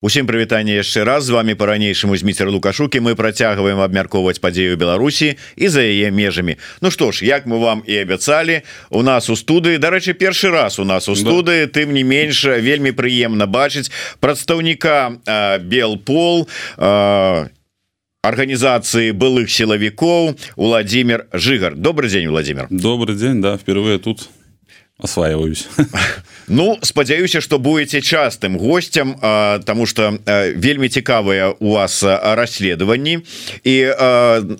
Усім прывітанне яшчэ раз. З вами по-ранейшаму зміцер лукашукі. Мы працягваем абмяркоўваць падзею Беларусі і за яе межамі. Ну што ж як мы вам і абяцалі у нас у студыі дарэчы першы раз у нас у студыі да. тым не менш вельмі прыемна бачыць прадстаўніка белпол органнізацыі былых сілавікоў Владимир жыгар. Добрый день Владимир добрый день да впервые тут осваиваюсь. Ну спадзяюся что будете частым гостем тому что вельмі цікавыя у вас расследаванні. І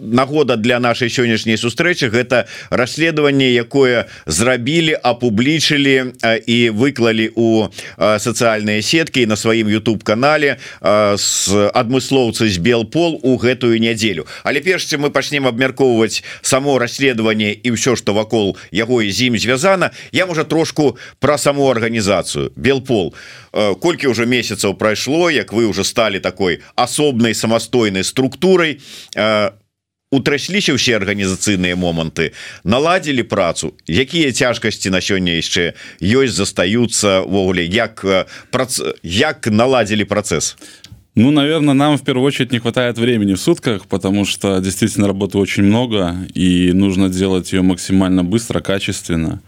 нагода для нашай сённяшняй сустрэчы гэта расследаванне якое зрабілі апублічылі і выклалі у сацыяльныя сеткі на сваім YouTube канале с адмыслоўцы з белпол у гэтую нядзелю. Але першце мы пачнем абмяркоўваць само расследаванне і ўсё что вакол яго і з ім звязана я можа трошку про саму органнізацыю белпол э, колькі уже месяцаў прайшло як вы уже стали такой асобнай самастойнай структурай э, утрасіліся ўсе арганізацыйныя моманты наладзілі працу? Якія цяжкасці на сёння яшчэ ёсць застаюцца ввогуле як э, прац... як наладзілі працэс Ну, наверное, нам в первую очередь не хватает времени в сутках, потому что действительно работы очень много, и нужно делать ее максимально быстро, качественно.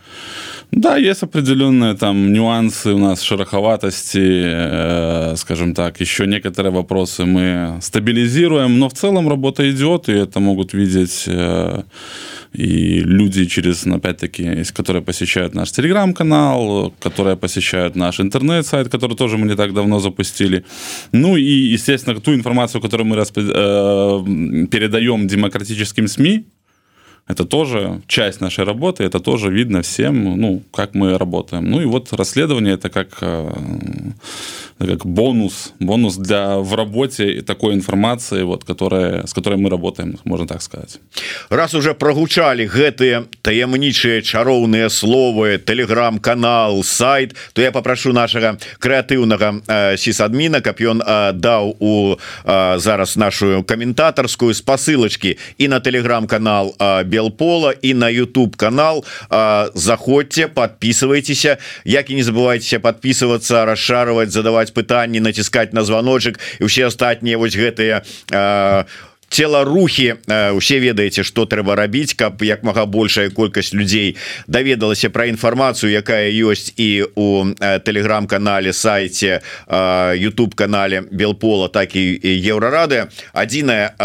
Да, есть определенные там нюансы у нас шероховатости, э, скажем так, еще некоторые вопросы мы стабилизируем, но в целом работа идет, и это могут видеть э, и люди через, ну, опять-таки, которые посещают наш телеграм-канал, которые посещают наш интернет-сайт, который тоже мы не так давно запустили. Ну и, естественно, ту информацию, которую мы распри... э, передаем демократическим СМИ, это тоже часть нашей работы, это тоже видно всем, ну, как мы работаем. Ну и вот расследование это как, э, как бонус, бонус для в работе такой информации, вот, которая, с которой мы работаем, можно так сказать. Раз уже прогучали гэтые таямнічыя чароўныя словы, телеграм-канал, сайт, то я попрошу нашего креатыўнага э, сисадмина, каб ён э, даў у э, зараз нашу комментаторскую спасылочки и на телеграм-канал э, белпола и на YouTube канал заходзьте подписывайтеся як и не забывайте подписываться расшарывать задавать пытанні натискать на звоночек и все астатнія вось гэтые телорухи усе ведаеце что трэба рабіць каб як мага большая колькасць людзей даведалася про інфармацыю якая ёсць і у телеграм-канале сайте YouTube канале белпола так і еўрарады. Адзіная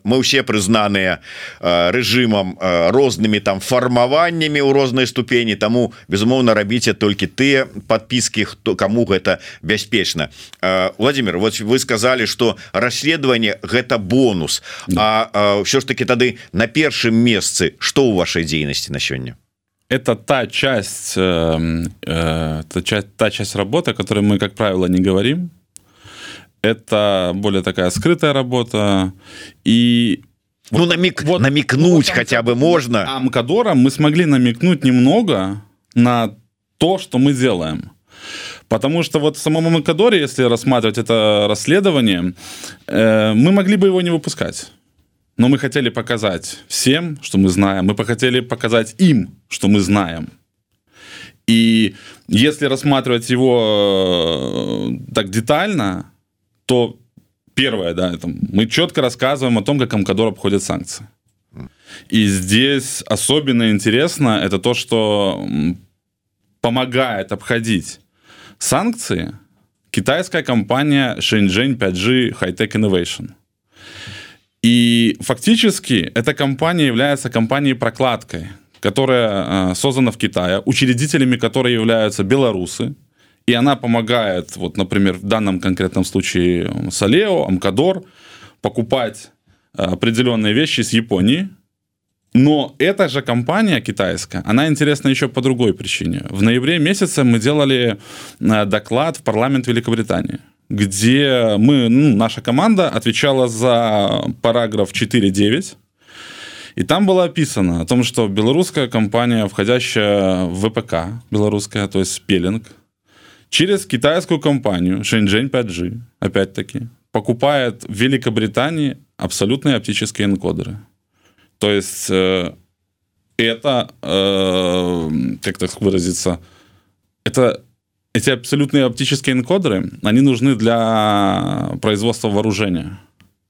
мы ўсе прызнаныя рэжымам рознымі там фармаваннямі ў рознай ступені тому безумоўна рабіце толькі тыя подпіски хто кому гэта бяспечна. Владимир вот вы сказали что расследаванне гэта бонус да. а все ж таки тады на першым месцы что у вашей дзейнасці на сёння? Это та часть э, э, та часть та часть работы которой мы как правило не говорим. Это более такая скрытая работа. И ну намек вот намекнуть вот, хотя бы можно. амкадора мы смогли намекнуть немного на то что мы делаем Потому что вот в самом Макадоре, если рассматривать это расследование, э, мы могли бы его не выпускать. Но мы хотели показать всем, что мы знаем. Мы хотели показать им, что мы знаем. И если рассматривать его э, так детально, то первое, да, это мы четко рассказываем о том, как Амкадор обходит санкции. И здесь особенно интересно это то, что помогает обходить санкции? Китайская компания Shenzhen 5G Hightech Innovation. И фактически эта компания является компанией-прокладкой, которая создана в Китае, учредителями которой являются белорусы, и она помогает, вот, например, в данном конкретном случае Салео, Амкадор, покупать определенные вещи с Японии, но эта же компания китайская, она интересна еще по другой причине. В ноябре месяце мы делали э, доклад в парламент Великобритании где мы, ну, наша команда отвечала за параграф 4.9, и там было описано о том, что белорусская компания, входящая в ВПК, белорусская, то есть Спеллинг, через китайскую компанию Shenzhen 5G, опять-таки, покупает в Великобритании абсолютные оптические энкодеры. То есть э, это, э, как так выразиться, это эти абсолютные оптические энкодеры, они нужны для производства вооружения.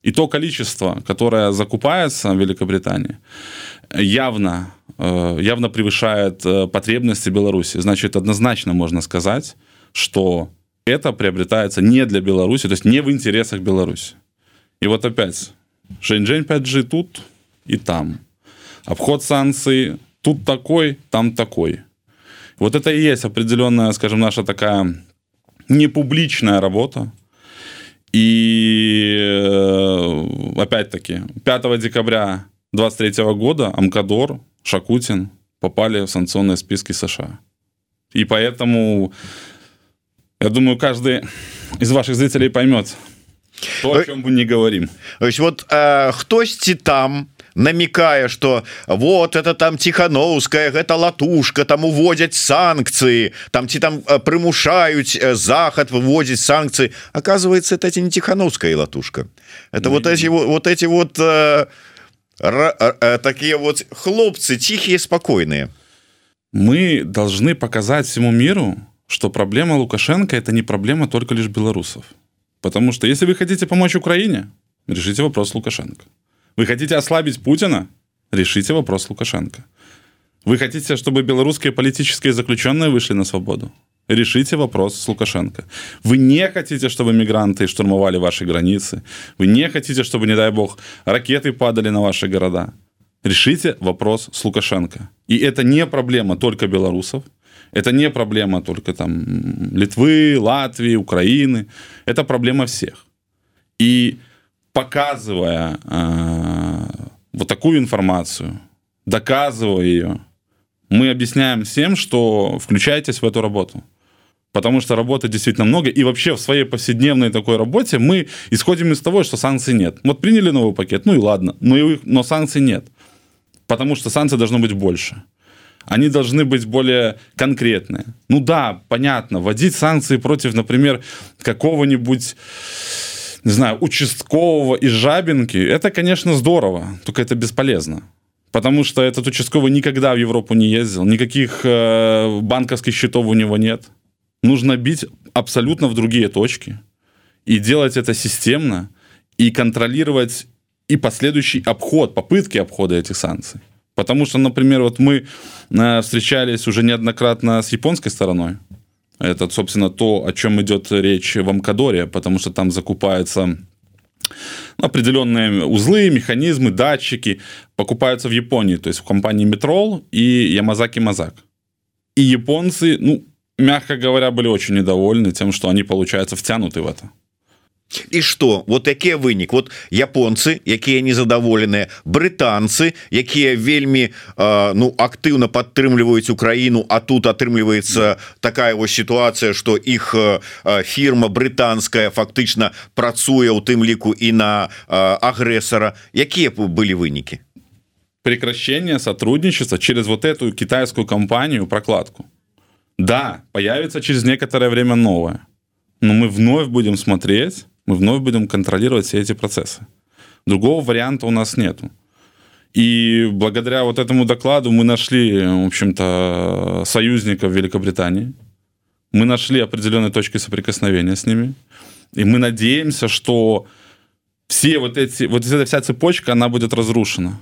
И то количество, которое закупается в Великобритании, явно, э, явно превышает э, потребности Беларуси. Значит, однозначно можно сказать, что это приобретается не для Беларуси, то есть не в интересах Беларуси. И вот опять, Шэньчжэнь 5G тут и там. Обход санкций тут такой, там такой. Вот это и есть определенная, скажем, наша такая непубличная работа. И э, опять-таки, 5 декабря 23 года Амкадор, Шакутин попали в санкционные списки США. И поэтому, я думаю, каждый из ваших зрителей поймет, то, о чем мы не говорим. То есть вот э, хтосьці там намекая что вот это там тихохановская гэта латушка там уводят санкции там ці там прымушаюць захад выводзіць санкции оказывается это не тихохановская латушка. Это ну, вот эти вот, вот эти вот э, э, такие вот хлопцы тихие спокойные. Мы должны показать всему миру что проблема лукашенко это не проблема только лишь белорусов. Потому что если вы хотите помочь Украине, решите вопрос Лукашенко. Вы хотите ослабить Путина, решите вопрос Лукашенко. Вы хотите, чтобы белорусские политические заключенные вышли на свободу? Решите вопрос с Лукашенко. Вы не хотите, чтобы мигранты штурмовали ваши границы. Вы не хотите, чтобы, не дай бог, ракеты падали на ваши города. Решите вопрос с Лукашенко. И это не проблема только белорусов. Это не проблема только там Литвы, Латвии, Украины. Это проблема всех. И показывая э, вот такую информацию, доказывая ее, мы объясняем всем, что включайтесь в эту работу. Потому что работы действительно много. И вообще в своей повседневной такой работе мы исходим из того, что санкций нет. Вот приняли новый пакет, ну и ладно, но, и, но санкций нет. Потому что санкций должно быть больше они должны быть более конкретные. Ну да, понятно, вводить санкции против, например, какого-нибудь не знаю, участкового из Жабинки, это, конечно, здорово, только это бесполезно. Потому что этот участковый никогда в Европу не ездил, никаких э, банковских счетов у него нет. Нужно бить абсолютно в другие точки и делать это системно и контролировать и последующий обход, попытки обхода этих санкций. Потому что, например, вот мы э, встречались уже неоднократно с японской стороной. Это, собственно, то, о чем идет речь в Амкадоре, потому что там закупаются определенные узлы, механизмы, датчики покупаются в Японии, то есть в компании Метрол и Ямазаки Мазак. И японцы, ну, мягко говоря, были очень недовольны тем, что они, получается, втянуты в это і что вот якія вынік? Вот японцы якія незадаволеныя брытанцы якія вельмі э, ну актыўна падтрымліваюць Украіну а тут атрымліваецца такая вось сітуацыя что іх э, фірма брытанская фактычна працуе ў тым ліку і на э, агрэсара. Якія былі вынікі? Прекращение сотрудничества через вот эту китайскую компанию прокладку. Да появится через некоторое время новое. Но мы вновь будем смотреть мы вновь будем контролировать все эти процессы. Другого варианта у нас нету. И благодаря вот этому докладу мы нашли, в общем-то, союзников Великобритании. Мы нашли определенные точки соприкосновения с ними. И мы надеемся, что все вот эти, вот эта вся цепочка, она будет разрушена.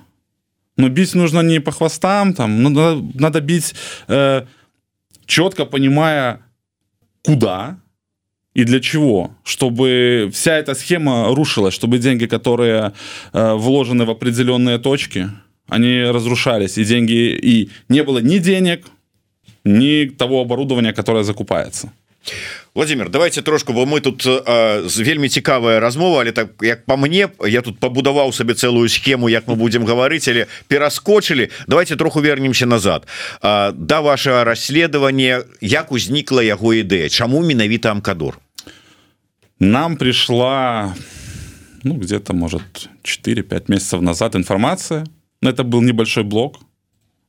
Но бить нужно не по хвостам, там, но надо, надо бить э, четко понимая, куда, и для чего? Чтобы вся эта схема рушилась, чтобы деньги, которые э, вложены в определенные точки, они разрушались, и деньги, и не было ни денег, ни того оборудования, которое закупается. Владимир давайте трошку бо мы тут э, вельмі цікавая размова але так як по мне я тут пабудаваў сабе целую схему як мы будем гаварыць или пераскочылі давайте троху вернемся назад э, да ваше расследаванне як узнікла яго ідэя чаму менавіта амкадор нам пришла ну, где-то, может, 4-5 месяцев назад информация. Это был небольшой блок.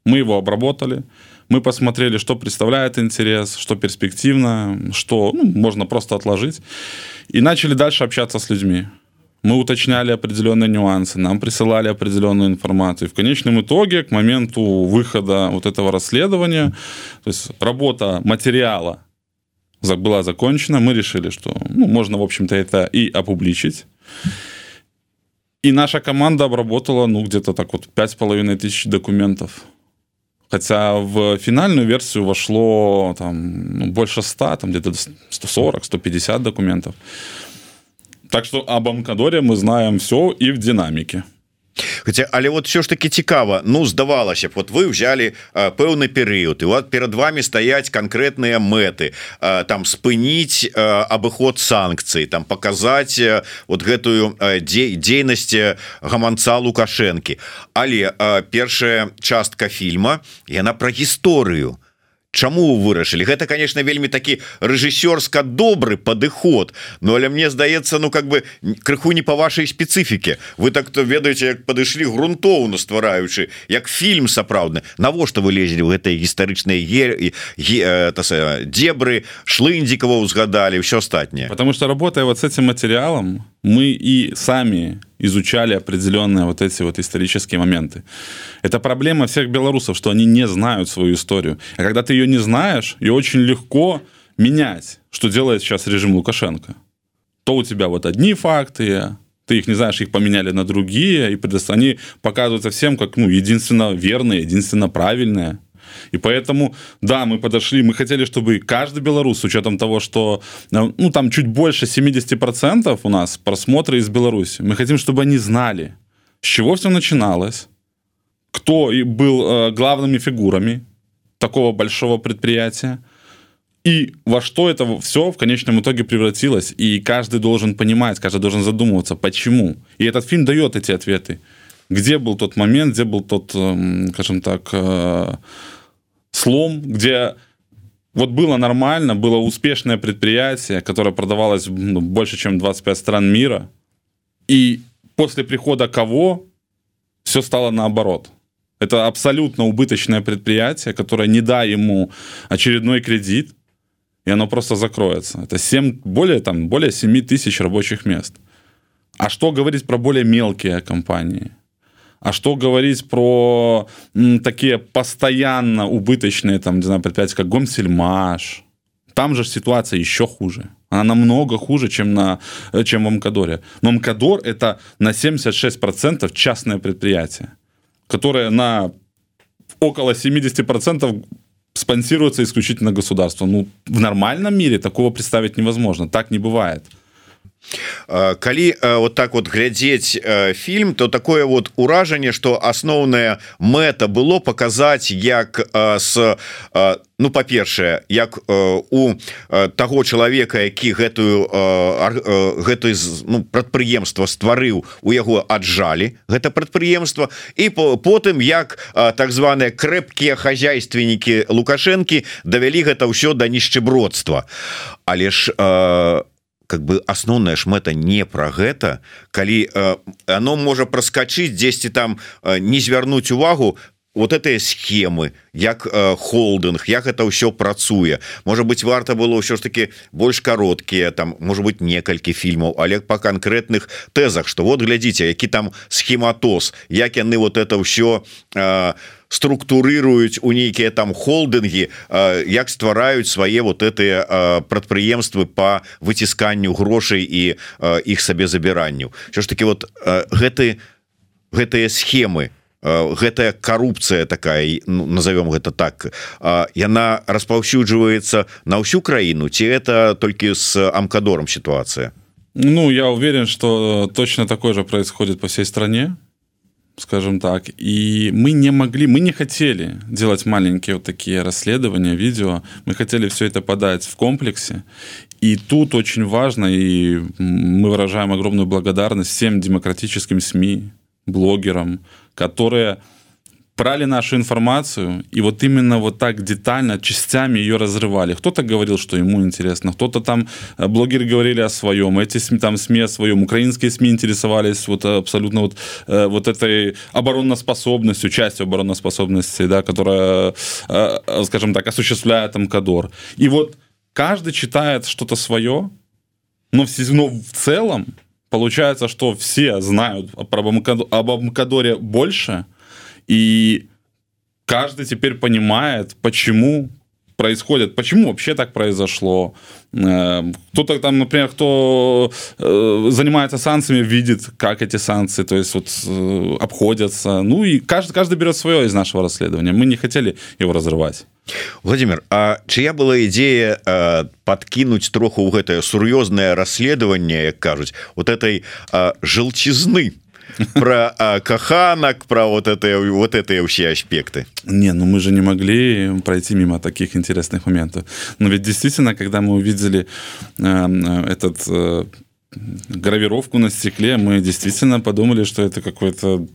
Мы его обработали. Мы посмотрели, что представляет интерес, что перспективно, что ну, можно просто отложить. И начали дальше общаться с людьми. Мы уточняли определенные нюансы, нам присылали определенную информацию. И в конечном итоге, к моменту выхода вот этого расследования, то есть работа материала была закончена, мы решили, что ну, можно, в общем-то, это и опубличить. И наша команда обработала, ну, где-то так вот 5,5 тысяч документов. Хотя в финальную версию вошло там ну, больше 100, там где-то 140, 150 документов. Так что об Амкадоре мы знаем все и в динамике. Хотя але вот все ж таки цікава Ну здавалася б вот вы взяли пэўны перыяд і вот перад вами стаять конкретныя мэты а, там спыніць абыход санкцый там показать вот гэтую дзе дзейнасці гаманца лукашэнкі але першая частка фільма яна про гісторыю то Чаму вырашылі? Гэта конечно вельмі такі рэжысёрска добры падыход Ну але мне здаецца ну как бы крыху не по вашай спецыфіке. Вы так то ведаеце як падышлі грунтоўна ствараючы як фільм сапраўдны. Навошта вы лезелі в гэтай гістарычнай е... е... дебры шлындзікова узгадали все астатняе? Потому что работая вот с этим материалом мы и сами изучали определенные вот эти вот исторические моменты. Это проблема всех белорусов, что они не знают свою историю. А когда ты ее не знаешь, ее очень легко менять, что делает сейчас режим Лукашенко. То у тебя вот одни факты, ты их не знаешь, их поменяли на другие, и они показываются всем как ну, единственно верные, единственно правильные. И поэтому, да, мы подошли, мы хотели, чтобы каждый белорус, с учетом того, что э, ну, там чуть больше 70% у нас просмотры из Беларуси, мы хотим, чтобы они знали, с чего все начиналось, кто был э, главными фигурами такого большого предприятия, и во что это все в конечном итоге превратилось. И каждый должен понимать, каждый должен задумываться, почему. И этот фильм дает эти ответы. Где был тот момент, где был тот, эм, скажем так, э, слом, где вот было нормально, было успешное предприятие, которое продавалось ну, больше, чем 25 стран мира, и после прихода кого все стало наоборот. Это абсолютно убыточное предприятие, которое не да ему очередной кредит, и оно просто закроется. Это 7, более, там, более 7 тысяч рабочих мест. А что говорить про более мелкие компании? А что говорить про м, такие постоянно убыточные, там, не знаю, предприятия, как Гомсельмаш? Там же ситуация еще хуже. Она намного хуже, чем, на, чем в Мкадоре. Но Мкадор это на 76% частное предприятие, которое на около 70% спонсируется исключительно государством. Ну, в нормальном мире такого представить невозможно. Так не бывает. Калі вот так вот глядзець фільм то такое вот уражанне что асноўная мэта было показать як с ну па-першае як у таго чалавека які гэтую гэтую ну, прадпрыемства стварыў у яго аджалі гэта прадпрыемства і потым як так званыя крэпкія хозяйственнікі лукашэнкі давялі гэта ўсё да нішчыбродства але ж у как бы асноўная ж мэта не про гэта. Калі э, оно можа проскочыць 10 там э, не звярнуць увагу вот этой схемы як э, холдинг як это ўсё працуе. Может быть варта было ўсё ж таки больш кароткія там может быть некалькі фільмаў але по конкретных тэзах что вот глядзіце які там схематоз як яны вот это ўсё э, структурыруюць у нейкія там холдинги э, як ствараюць свае вот этыя э, прадпрыемствы по выцісканню грошай і э, іх сабе забіранню що ж таки вот э, гэты гэтыя схемы гэтая коррупция такая ну, назовем гэта так. Яна распаўсюджваецца на ўсю краіну ці это только с амкадором ситуация ну я уверен что точно такое же происходит по всей стране скажем так. И мы не могли мы не хотели делать маленькие вот такие расследования видео. Мы хотели все это подать в комплексе. И тут очень важно и мы выражаем огромную благодарность всем демократическим сми блогерам которые брали нашу информацию и вот именно вот так детально частями ее разрывали. Кто-то говорил что ему интересно кто-то там э, блогеры говорили о своем эти СМИ там СМИ о своем украинские СМИ интересовались вот абсолютно вот э, вот этой обороноспособностью частью обороноспособности да которая э, скажем так осуществляет там кадор и вот каждый читает что-то свое но все но в целом получается что все знают об амкадоре больше и каждый теперь понимает почему происходят, почему вообще так произошло. Кто-то там, например, кто э, занимается санкциями, видит, как эти санкции, то есть вот э, обходятся. Ну и каждый, каждый берет свое из нашего расследования. Мы не хотели его разрывать. Владимир А чья была идея э, подкинуть троху ў гэтае сур'ёзнае расследаванне кажуць вот этой э, желчизны про а, каханок про вот это вот это все аспекты. Не ну мы же не могли пройти мимо таких интересных моментов. Но ведь действительно когда мы увидели э, этот э, гравировку на стекле мы действительно подумали что это какой-то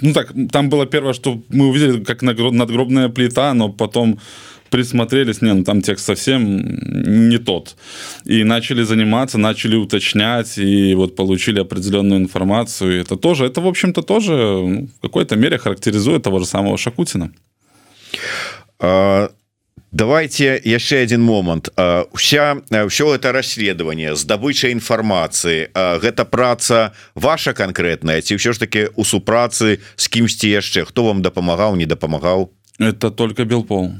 ну так там было первое что мы увидели как надгробная плита но потом присмотрелись, не, ну там текст совсем не тот. И начали заниматься, начали уточнять, и вот получили определенную информацию. И это тоже, это, в общем-то, тоже ну, в какой-то мере характеризует того же самого Шакутина. А... давайте яшчэ один момант вся все это расследование здабыча інфармацыі гэта праца ваша конкретная ці ўсё ж таки у супрацы з кімсьці яшчэ хто вам дапамагаў не дапамагаў это только белпол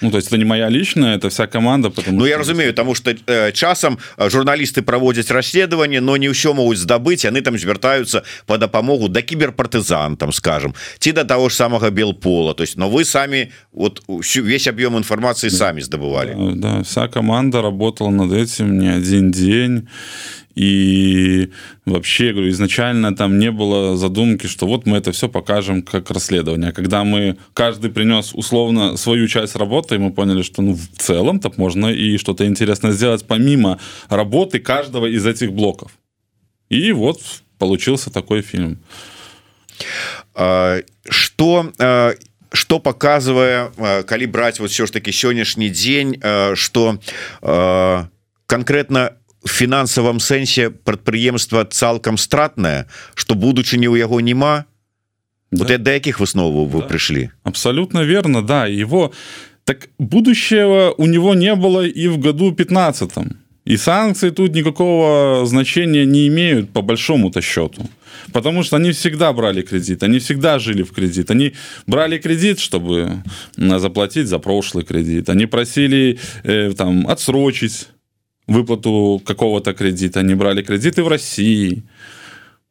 Ну, то есть это не моя личная это вся команда потому Ну я разумею тому что э, часам э, журналисты проводят расследование но не ўсё могуць здабыть они там звяртаются по дапамогу да кіберпартызан там скажем ці до того же самого белпола. То есть но вы сами вот весь объем информации сами сдобывали. Да, да вся команда работала над этим не один день и вообще говорю изначально там не было задумки что вот мы это все покажем как расследование. Когда мы каждый принес условно свою часть работы и мы поняли что ну в целом так можно и что-то интересное сделать помимо работы каждого из этих блоков. И вот получился такой фильм. А, что что показывая калі брать вот все ж таки сённяшний день что конкретно фінансавым сэнсе прадпрыемства цалкам стратнае что будучыні ў яго няма да. вот да якіх высноваў вы да. прыйшлі? Абсолютно верно да. Его так будущего у него не было и в году 15 и санкции тут никакого значения не имеют по большому-то счету. Потому что они всегда брали кредит они всегда жили в кредит. Они брали кредит чтобы заплатить за прошлый кредит. Они просили э, там отсрочить выплату какого-то кредита, они брали кредиты в России.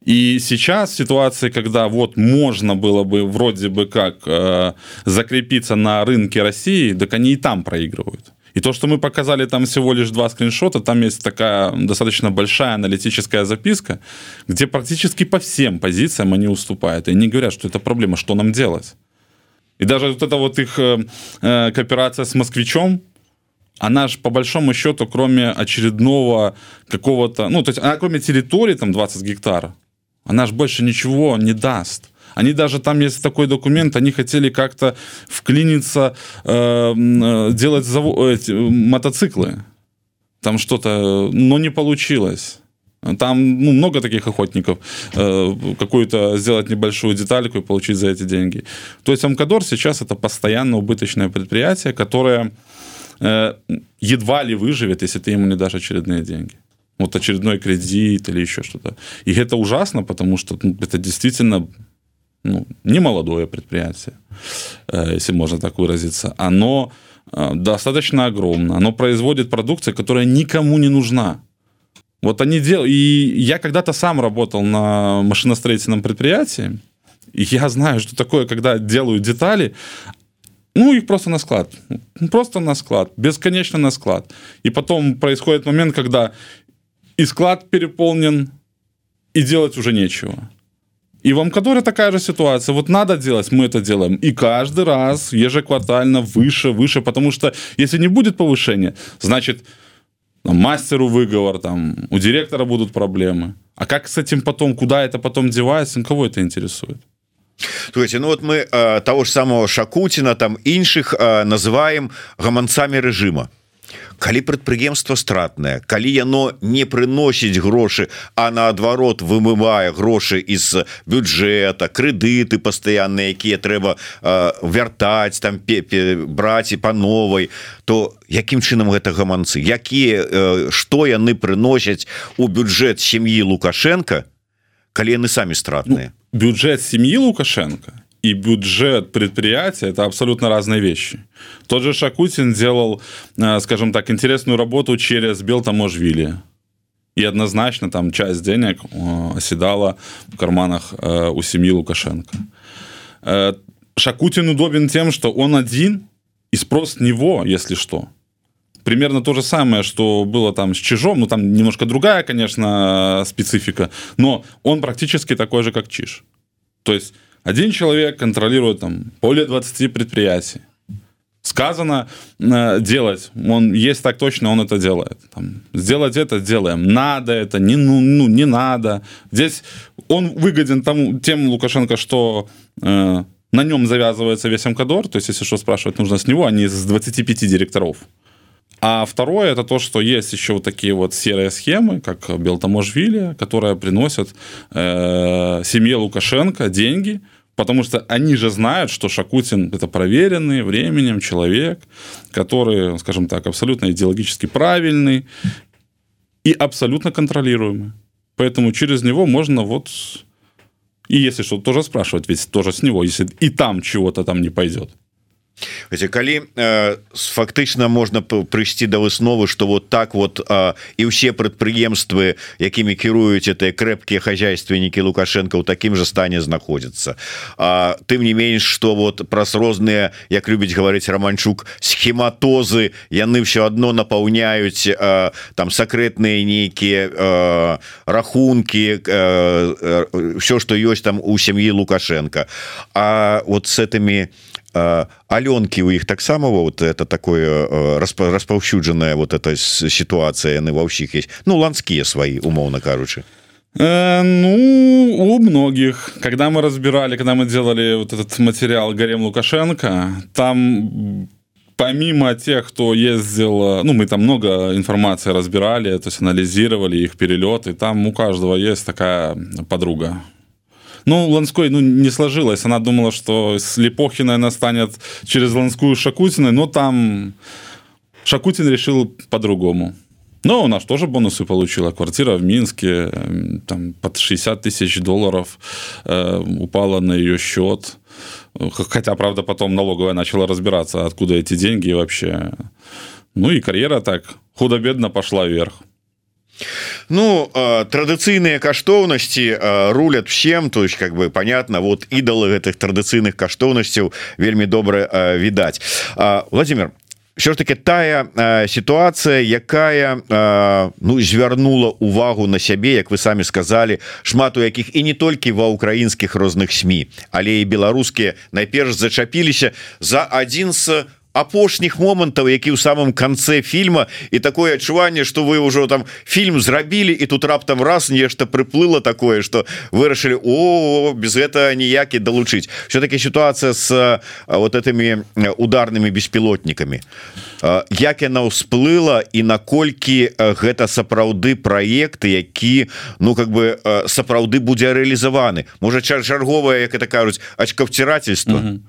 И сейчас ситуация, когда вот можно было бы вроде бы как э, закрепиться на рынке России, так они и там проигрывают. И то, что мы показали там всего лишь два скриншота, там есть такая достаточно большая аналитическая записка, где практически по всем позициям они уступают. И они говорят, что это проблема, что нам делать. И даже вот эта вот их э, э кооперация с москвичом, она же по большому счету, кроме очередного какого-то, ну, то есть она кроме территории, там 20 гектаров, она же больше ничего не даст. Они даже там есть такой документ, они хотели как-то вклиниться, э, э делать завод, эти, мотоциклы. Там что-то, но не получилось. Там ну, много таких охотников. Э, какую-то сделать небольшую детальку и получить за эти деньги. То есть Амкадор сейчас это постоянно убыточное предприятие, которое Э, едва ли выживет, если ты ему не дашь очередные деньги. Вот очередной кредит или еще что-то. И это ужасно, потому что ну, это действительно ну, не молодое предприятие, э, если можно так выразиться. Оно э, достаточно огромно. Оно производит продукцию, которая никому не нужна. Вот они делают... И я когда-то сам работал на машиностроительном предприятии, и я знаю, что такое, когда делают детали, ну, их просто на склад. Просто на склад. Бесконечно на склад. И потом происходит момент, когда и склад переполнен, и делать уже нечего. И в Амкадоре такая же ситуация. Вот надо делать, мы это делаем. И каждый раз ежеквартально выше, выше. Потому что если не будет повышения, значит, там, мастеру выговор, там, у директора будут проблемы. А как с этим потом, куда это потом девается, кого это интересует? Есть ну вот мы э, того же самого шакутина там іншых э, называем гаманцамі режима. Калі прадпрыемства стратнае калі яно не прыносіць грошы а наадварот вымывае грошы из бюджета крэдыты пастаянныя якія трэба э, вяртаць там пепе браць і по новой то якім чынам гэта гаманцы якія э, што яны прыносяць у бюджэт сям'і лукашенко калі яны самі стратныя ну бюджет семьи Лукашенко и бюджет предприятия – это абсолютно разные вещи. Тот же Шакутин делал, э, скажем так, интересную работу через Белтаможвили. И однозначно там часть денег э, оседала в карманах э, у семьи Лукашенко. Шакутин удобен тем, что он один, и спрос с него, если что. Примерно то же самое, что было там с Чижом, ну там немножко другая, конечно, специфика, но он практически такой же, как Чиж. То есть один человек контролирует там более 20 предприятий. Сказано э, делать, он есть так точно, он это делает. Там, сделать это делаем. Надо это, не, ну, ну, не надо. Здесь он выгоден тому, тем Лукашенко, что э, на нем завязывается весь МКДОР. То есть, если что спрашивать, нужно с него, а не из 25 директоров. А второе это то, что есть еще вот такие вот серые схемы, как Белтаможвили, которые приносят э, семье Лукашенко деньги, потому что они же знают, что Шакутин это проверенный временем человек, который, скажем так, абсолютно идеологически правильный и абсолютно контролируемый. Поэтому через него можно вот и если что, тоже спрашивать, ведь тоже с него, если и там чего-то там не пойдет. Эти калі э, фактычна можна прыйсці да высновы что вот так вот э, і ўсе прадпрыемствы якімі кіруюць это крэпкія хозяйственнікі лукашенко ў такім же стане знаходзіцца тым не менш что вот праз розныя як любіць гаварыць романчук схематозы яны все одно напаўняюць э, там сакрэтныя нейкія э, рахунки э, э, все что ёсць там у сям'і лукашенко. А вот с этими алёнкі у іх таксама вот это такое распаўсюджаная вот эта ситуация яны ва ўсіх есть. Ну ландскія свои умоўно кажучы э, ну у многих. Когда мы разбирали когда мы делали вот этот материал гарем лукашенко там помимо тех кто ездил ну мы там много информации разбирали то есть анализировали их перелеты там у каждого есть такая подруга Ну, Ланской ну, не сложилось. Она думала, что с Лепохиной она станет через Ланскую Шакутиной, но там Шакутин решил по-другому. Но у нас тоже бонусы получила. Квартира в Минске там, под 60 тысяч долларов э, упала на ее счет. Хотя, правда, потом налоговая начала разбираться, откуда эти деньги вообще. Ну и карьера так худо-бедно пошла вверх. Ну традыцыйныя каштоўнасці рулят всем то есть как бы понятно вот ідалы гэтых традыцыйных каштоўнасцяў вельмі добра відаць Владимир все ж таки тая ситуация якая ну звярнула увагу на сябе як вы самі сказали шмат у якіх і не толькі ва украінскіх розных сМ але і беларускія найперш зачапіліся за адзін з апошніх момантаў які ў самом канцы фільма і такое адчуванне что вы ўжо там фільм зрабілі і тут раптам раз нешта прыплыла такое что вырашылі о без гэта ніякі далучыць все-таки ситуация с вот этими ударными беспілотнікамі як яна ўсплыла і наколькі гэта сапраўды проекты які ну как бы сапраўды будзе рэалізаваны. Можа чарговая як это кажуць очковцірательство mm -hmm.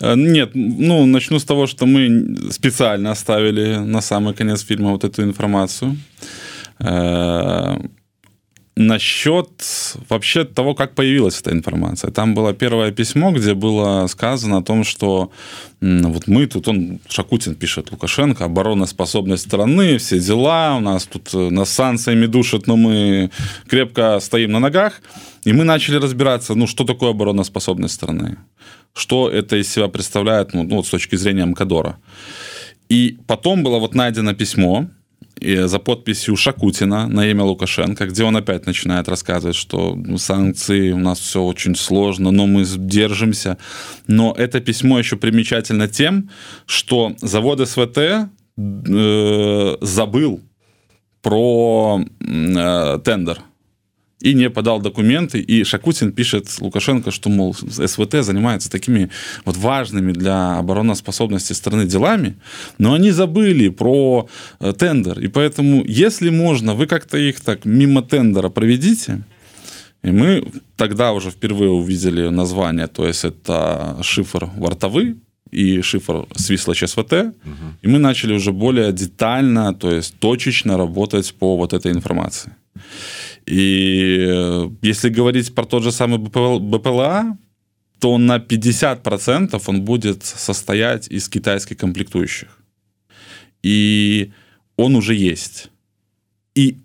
Э, нет, ну, начну с того, что мы специально оставили на самый конец фильма вот эту информацию. Э, насчет вообще того, как появилась эта информация. Там было первое письмо, где было сказано о том, что вот мы тут, он, Шакутин пишет, Лукашенко, обороноспособность страны, все дела, у нас тут э, нас санкциями душат, но мы крепко стоим на ногах. И мы начали разбираться, ну, что такое обороноспособность страны что это из себя представляет ну, ну, с точки зрения Мкадора. И потом было вот найдено письмо и за подписью Шакутина на имя Лукашенко, где он опять начинает рассказывать, что ну, санкции у нас все очень сложно, но мы держимся. Но это письмо еще примечательно тем, что завод СВТ э, забыл про э, тендер и не подал документы. И Шакутин пишет Лукашенко, что, мол, СВТ занимается такими вот важными для обороноспособности страны делами, но они забыли про э, тендер. И поэтому, если можно, вы как-то их так мимо тендера проведите, и мы тогда уже впервые увидели название, то есть это шифр вартовый, и шифр Свислач СВТ, угу. и мы начали уже более детально, то есть точечно работать по вот этой информации. И э, если говорить про тот же самый БПЛА, то на 50% он будет состоять из китайских комплектующих. И он уже есть. И,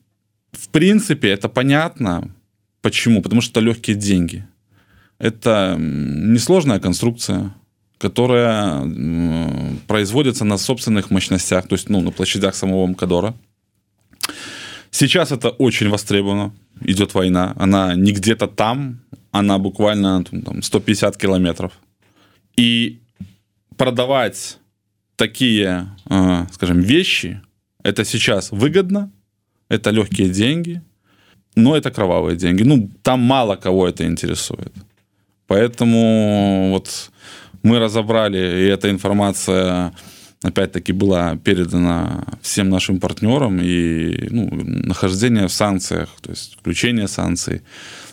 в принципе, это понятно. Почему? Потому что это легкие деньги. Это несложная конструкция, которая производится на собственных мощностях, то есть ну, на площадях самого Мкадора. Сейчас это очень востребовано. Идет война. Она не где-то там, она буквально там, 150 километров. И продавать такие, э, скажем, вещи, это сейчас выгодно, это легкие деньги, но это кровавые деньги. Ну, там мало кого это интересует. Поэтому вот мы разобрали, и эта информация опять-таки была передана всем нашим партнерам, и ну, нахождение в санкциях, то есть включение санкций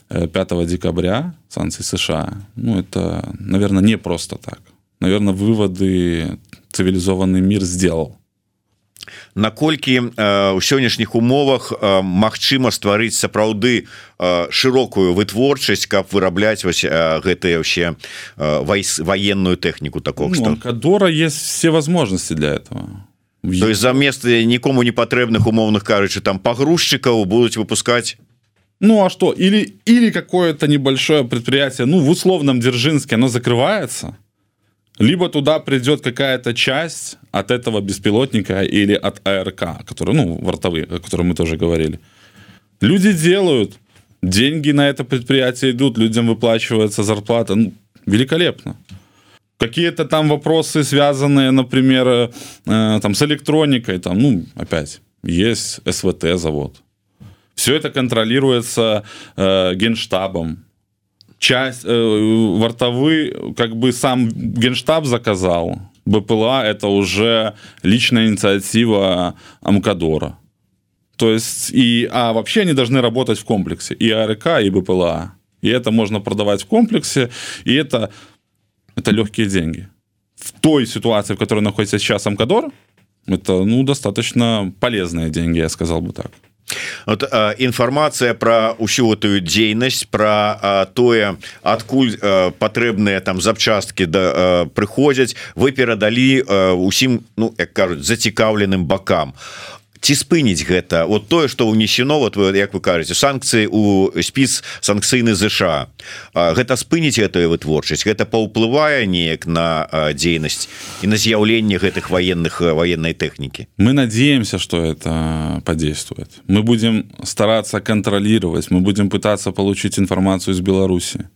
5 э, декабря, санкций США, ну, это, наверное, не просто так. Наверное, выводы цивилизованный мир сделал наколькі э, у сённяшніх умовах э, Мачыма стварыць сапраўды э, шырокую вытворчасць каб вырабляць вось гэтыя вообще вайс военную тэхніку такого ну, кадора есть все возможности для этого. То есть замест нікому не патрэбных умоўных кажучы там пагрузчыкаў будуць выпускать? Ну а что или или какое-то небольшое предприятие ну в условном Дзержинске оно закрывается либо туда придет какая-то часть от этого беспилотника или от АРК, который, ну, вортовые, о котором мы тоже говорили. Люди делают, деньги на это предприятие идут, людям выплачивается зарплата. Ну, великолепно. Какие-то там вопросы, связанные, например, э, там, с электроникой, там, ну, опять, есть СВТ завод. Все это контролируется э, генштабом часть, э, вартовы, как бы сам Генштаб заказал, БПЛА это уже личная инициатива Амкадора. То есть, и, а вообще они должны работать в комплексе, и АРК, и БПЛА. И это можно продавать в комплексе, и это, это легкие деньги. В той ситуации, в которой находится сейчас Амкадор, это ну, достаточно полезные деньги, я сказал бы так. Вот, інфармацыя про ўсю гэтую дзейнасць про тое адкуль патрэбныя там запчасткі да прыходзяць вы перадалі усім ну як кажуць зацікаўленым бакам ці спыніць гэта? Вот тое что унесено вот вы як вы кажаце санкцыі у спіс санкцыйны ЗША гэта спыніць гэтую вытворчасць? Гэта паўплывае неяк на дзейнасць і на з'яўленне гэтых военных военной тэхнікі? Мы надеемся что это подействует. Мы будем стараться контролировать мы будем пытаться получить информацию из Беларуси.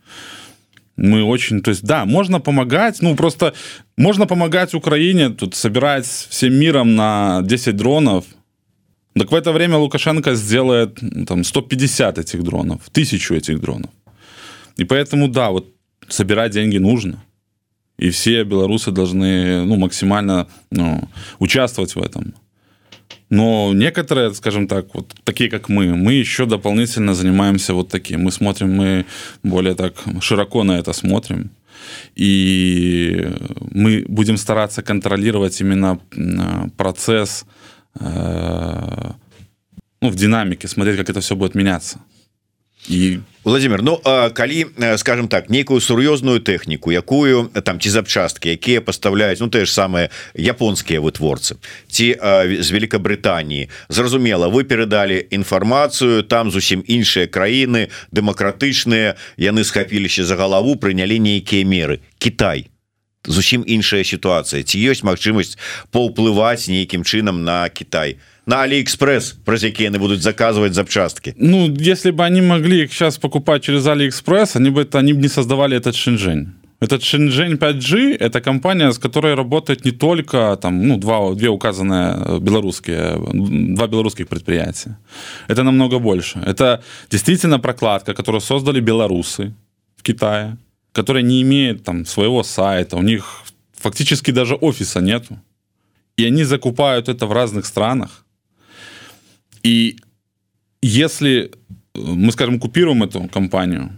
Мы очень то есть да можно помогать ну просто можно помогать Украине тут собирать всем миром на 10 дронов так в это время Лукашенко сделает там 150 этих дронов, тысячу этих дронов. И поэтому, да, вот собирать деньги нужно. И все белорусы должны ну, максимально ну, участвовать в этом. Но некоторые, скажем так, вот такие как мы, мы еще дополнительно занимаемся вот таким. Мы смотрим, мы более так широко на это смотрим. И мы будем стараться контролировать именно процесс Э, ну, в динамике, смотреть, как это все будет меняться. і Владимир Ну калі скажем так нейкую сур'ёзную тэхніку якую там ці запчасткі якія пастаўляюць ну тыя ж самыя японскія вытворцы ці з Великабрытаніі зразумела вы перадалі інфармацыю там зусім іншыя краіны дэмакратычныя яны схапіліся за галаву прынялі нейкія меры. Кітай зусім іншая сітуацыя. Ці ёсць магчымасць паўплываць нейкім чынам на Кітай? Алиэкспресс праз які яны будуць заказывать запчастки Ну если бы они могли их сейчас покупать через алиэкспресс они бы это они бы не создавали этот шинжень Этот Shenzhen 5G это компания, с которой работает не только там, ну, два, две указанные белорусские, два белорусских предприятия. Это намного больше. Это действительно прокладка, которую создали белорусы в Китае которая не имеет там своего сайта, у них фактически даже офиса нету. И они закупают это в разных странах. И если э, мы, скажем, купируем эту компанию,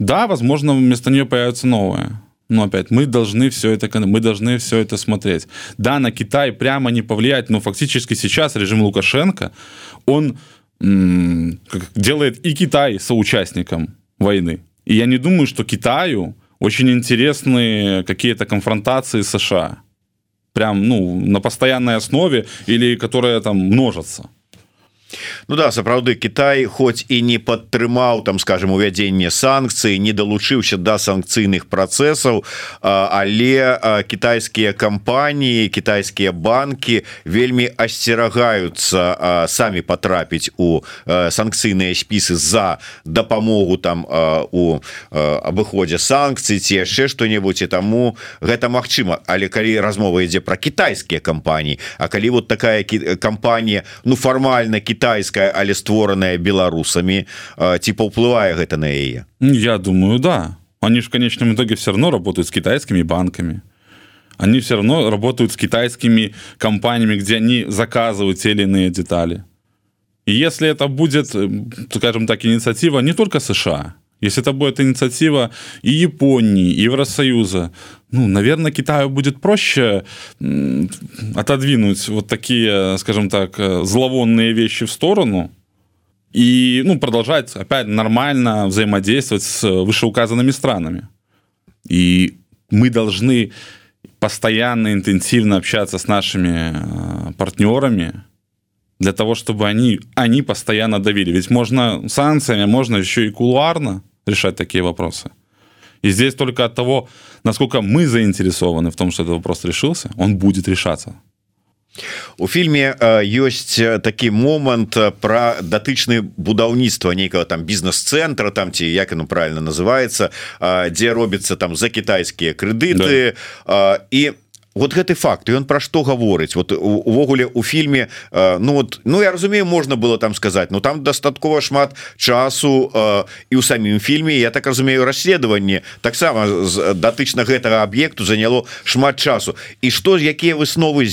да, возможно, вместо нее появится новая. Но опять, мы должны все это, мы должны все это смотреть. Да, на Китай прямо не повлиять, но фактически сейчас режим Лукашенко, он м- делает и Китай соучастником войны. И я не думаю, что Китаю очень интересные какие-то конфронтации США. Прям, ну, на постоянной основе или которые там множатся. Ну да сапраўды Китай хоць і не падтрымаў там скажем увядзенне санкцыі не далучыўся да санкцыйных працэсаў але кітайскія кампаніі кітайскія банкі вельмі асцерагаюцца самі потрапіць у санкцыйныя спісы за дапамогу там у абыходзе санкцый ці яшчэ что-небудзь і таму гэта Мачыма але калі размова ідзе про кітайскія кампаніі А калі вот такая кампанія ну фармальна беларуская але створаная беларусамі ці паўплывае гэта на яе? Я думаю да. Они ж конечном итоге все равно работают с китайскими банками. Они все равно работают с китайскими компаниями где они заказывают те или иные детали. И если это будет скажем так инициатива не только сша если это будет инициатива и японии и евросоюза ну наверное китаю будет проще отодвинуть вот такие скажем так э, зловонные вещи в сторону и ну продолжать опять нормально взаимодействовать с вышеуказанными странами. И мы должны постоянно интенсивно общаться с нашими э, партнерами для того чтобы они они постоянно давили ведь можно санкциями можно еще и кулуарно решать такие вопросы и здесь только от того насколько мы заинтересованы в том что этот вопрос решился он будет решаться у фільме ёсць такі момант про датычны будаўніцтва нейкага там бізнес-цэнтра там ці як оно правильно называется дзе робіцца там за кітайскія крэдыты да. і у вот гэты факт он про что гаворыць? Вот увогуле у фільме ну вот ну я разумею можна было там сказать но там дастаткова шмат часу і у самім фільме я так разумею расследаванне таксама датычна гэтага аб'екту заняло шмат часу. І что якія высновы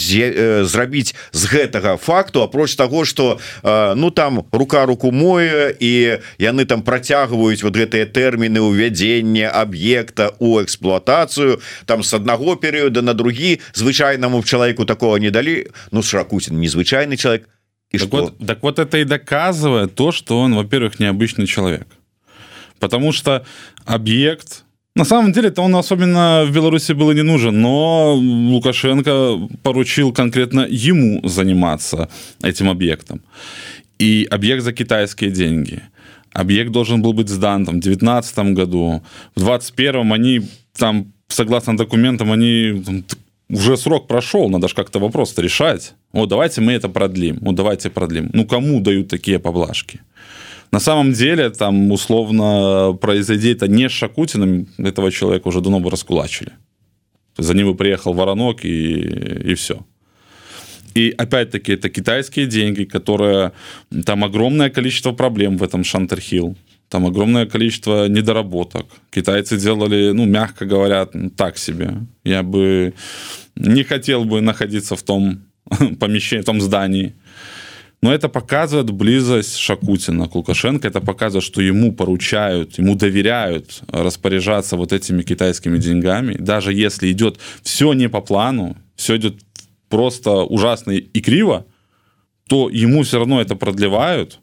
зрабіць з гэтага факту апроч того что ну там рука руку мое і яны там працягваюць вот гэтыя тэрміны увядзення аб'екта у эксплуатацыю там с аднаго перыяда на другі звычайнаму человеку такого не дали. Ну шракутин незвычайный человек. И так вот, так вот это и доказывает то что он во-первых необычный человек. Потому что объект на самом деле это он особенно в беларуси было не нужен но лукашенко поручил конкретно ему заниматься этим объектом. И объект за китайские деньги. Объект должен был быть сдан там в девятнадцатом году. В двадцать первом они там согласно документам они уже срок прошел, надо же как-то вопрос решать. Вот давайте мы это продлим, вот давайте продлим. Ну, кому дают такие поблажки? На самом деле, там, условно, произойди это не с Шакутиным, этого человека уже давно бы раскулачили. За ним бы приехал Воронок и, и все. И опять-таки это китайские деньги, которые... Там огромное количество проблем в этом Шантерхилл там огромное количество недоработок. Китайцы делали, ну, мягко говоря, так себе. Я бы не хотел бы находиться в том помещении, в том здании. Но это показывает близость Шакутина к Лукашенко. Это показывает, что ему поручают, ему доверяют распоряжаться вот этими китайскими деньгами. Даже если идет все не по плану, все идет просто ужасно и криво, то ему все равно это продлевают –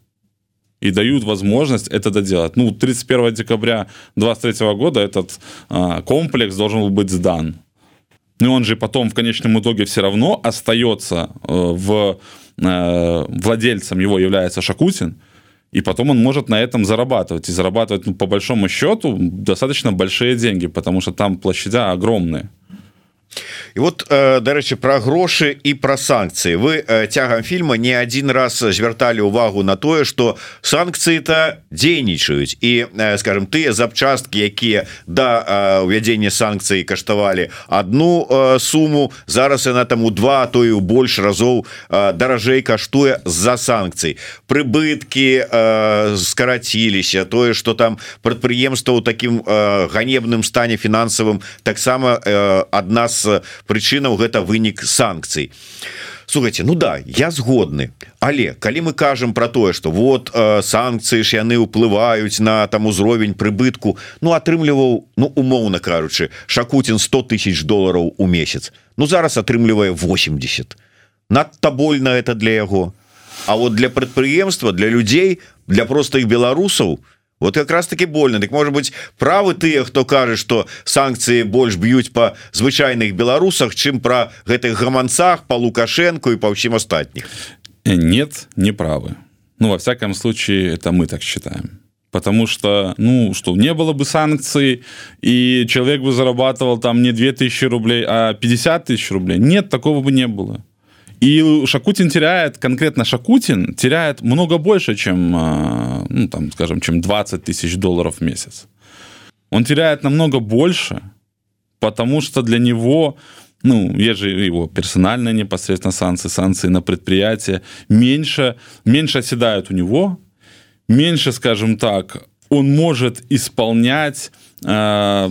и дают возможность это доделать. Ну, 31 декабря 2023 года этот а, комплекс должен был быть сдан. Но он же потом в конечном итоге все равно остается э, в э, владельцем его является Шакутин, и потом он может на этом зарабатывать. И зарабатывать, ну, по большому счету, достаточно большие деньги, потому что там площадя огромные. І вот дарэчы про грошы і про санкцыі вы цягам фільма не один раз звярталі увагу на тое что санкцыі-то дзейнічаюць і скажем тыя запчасткі якія да увядзення санкцыі каштавалі одну суму зараз яна там у два то і больш разоў даражэй каштуе з-за санкцый прыбыткі скараціліся тое что там прадпрыемства ў такім ганебным стане фінансавым таксама адна з прычынаў гэта вынік санкцый. Слухайте ну да я згодны. Але калі мы кажам про тое что вот э, санкцыі ж яны ўплываюць на там узровень прыбытку ну атрымліваў ну умоўна кажучы шакутин 100 тысяч долларов у месяц. Ну зараз атрымлівае 80 надта больно это для яго. А вот для прадпрыемства для людзей для простых беларусаў вот как раз таки больно. Так может быть правы тыя хто кажа что санкцыі больш б'юць по звычайных беларусах чым про гэтых гаманцах по лукашенко и по ўсім астатніх? Нет не правы. Ну во всяком случае это мы так считаем. Потому что ну что не было бы санкций и человек бы зарабатывал там не 2000 рублей а 50 тысяч рублей. Нет такого бы не было и шакутин теряет конкретно шакутин теряет много больше чем а, ну, там скажем чем 20 тысяч долларов в месяц. Он теряет намного больше потому что для него ну есть же его персональные непосредственно санкции санкции на предприятие. Меньше меньше оседают у него меньше, скажем так, он может исполнять э,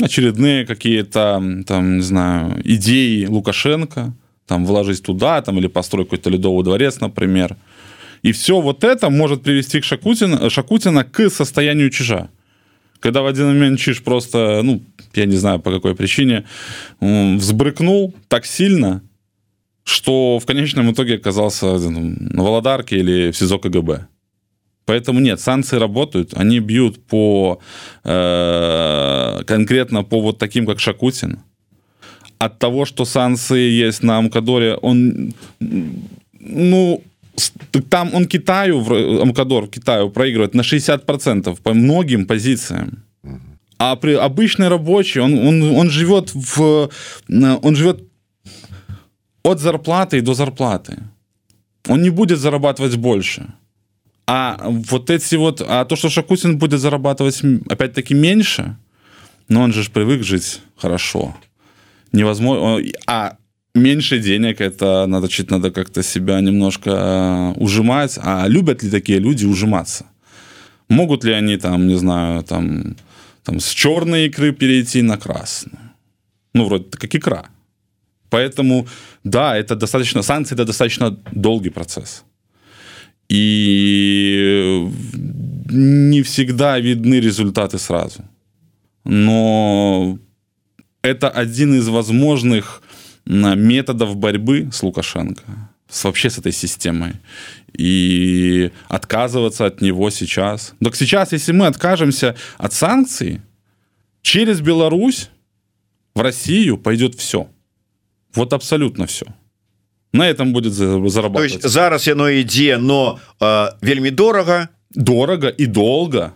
очередные какие-то, там, не знаю, идеи Лукашенко, там, вложить туда, там, или построить какой-то ледовый дворец, например. И все вот это может привести к Шакутина, Шакутина к состоянию чижа. Когда в один момент Чиж просто, ну, я не знаю по какой причине, взбрыкнул так сильно, что в конечном итоге оказался на Володарке или в СИЗО КГБ. Поэтому нет, санкции работают, они бьют по э, конкретно по вот таким, как Шакутин. От того, что санкции есть на Амкадоре, он, ну, там он Китаю, Амкадор Китаю проигрывает на 60% по многим позициям. А при обычный рабочий, он, он, он живет в, он живет от зарплаты до зарплаты. Он не будет зарабатывать больше. А вот эти вот, а то, что Шакутин будет зарабатывать опять-таки меньше, но он же привык жить хорошо. Невозможно. А меньше денег, это надо чуть надо как-то себя немножко э, ужимать. А любят ли такие люди ужиматься? Могут ли они там, не знаю, там, там с черной икры перейти на красную? Ну, вроде как икра. Поэтому, да, это достаточно, санкции это достаточно долгий процесс и не всегда видны результаты сразу. Но это один из возможных методов борьбы с Лукашенко, вообще с этой системой. И отказываться от него сейчас. Так сейчас, если мы откажемся от санкций, через Беларусь в Россию пойдет все. Вот абсолютно все на этом будет зарабатывать. зараз яно ідзе но э, вельмі дорого дорого и долго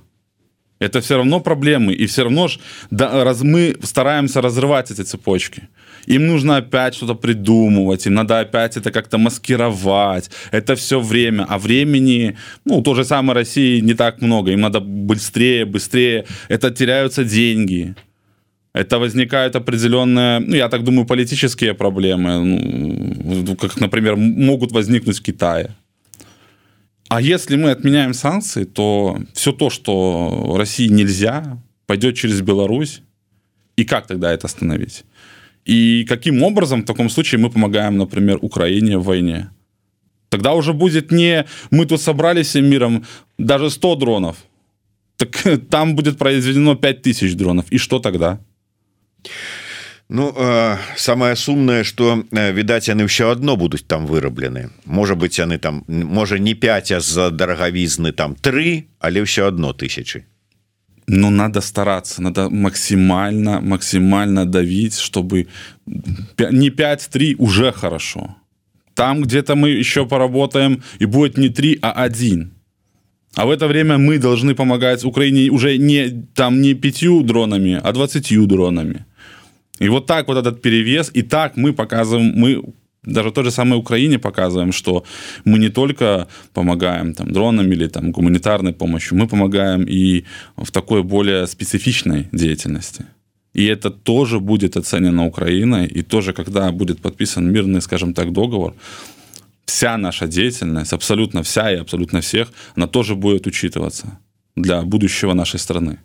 это все равно проблемы и все равно ж да, раз мы стараемся разрывать эти цепочки. Им нужно опять что-то придумывать им надо опять это как-то маскировать. Это все время а времени ну то же самое России не так много. Им надо быстрее быстрее. Это теряются деньги. Это возникают определенные, ну, я так думаю, политические проблемы, ну, как, например, могут возникнуть в Китае. А если мы отменяем санкции, то все то, что России нельзя, пойдет через Беларусь. И как тогда это остановить? И каким образом в таком случае мы помогаем, например, Украине в войне? Тогда уже будет не мы тут собрались всем миром даже 100 дронов. Так там будет произведено 5000 дронов. И что тогда? Ну э, самое сумное что э, відаць яны ўсё одно будуць там выраблены. Можа быть яны там можа не 5 а з-за дарагавізны там 3 але ўсё одно тысячи Ну надо стараться надо максимально максимально давить чтобы не 5-3 уже хорошо. Там где-то мы еще поработаем и будет не 3 а один. А в это время мы должны помогать Украине уже не там не пятью дронами а 20 дронами и вот так вот этот перевес, и так мы показываем, мы даже той же самой Украине показываем, что мы не только помогаем там, дронами или там, гуманитарной помощью, мы помогаем и в такой более специфичной деятельности. И это тоже будет оценено Украиной, и тоже, когда будет подписан мирный, скажем так, договор, вся наша деятельность, абсолютно вся и абсолютно всех, она тоже будет учитываться для будущего нашей страны.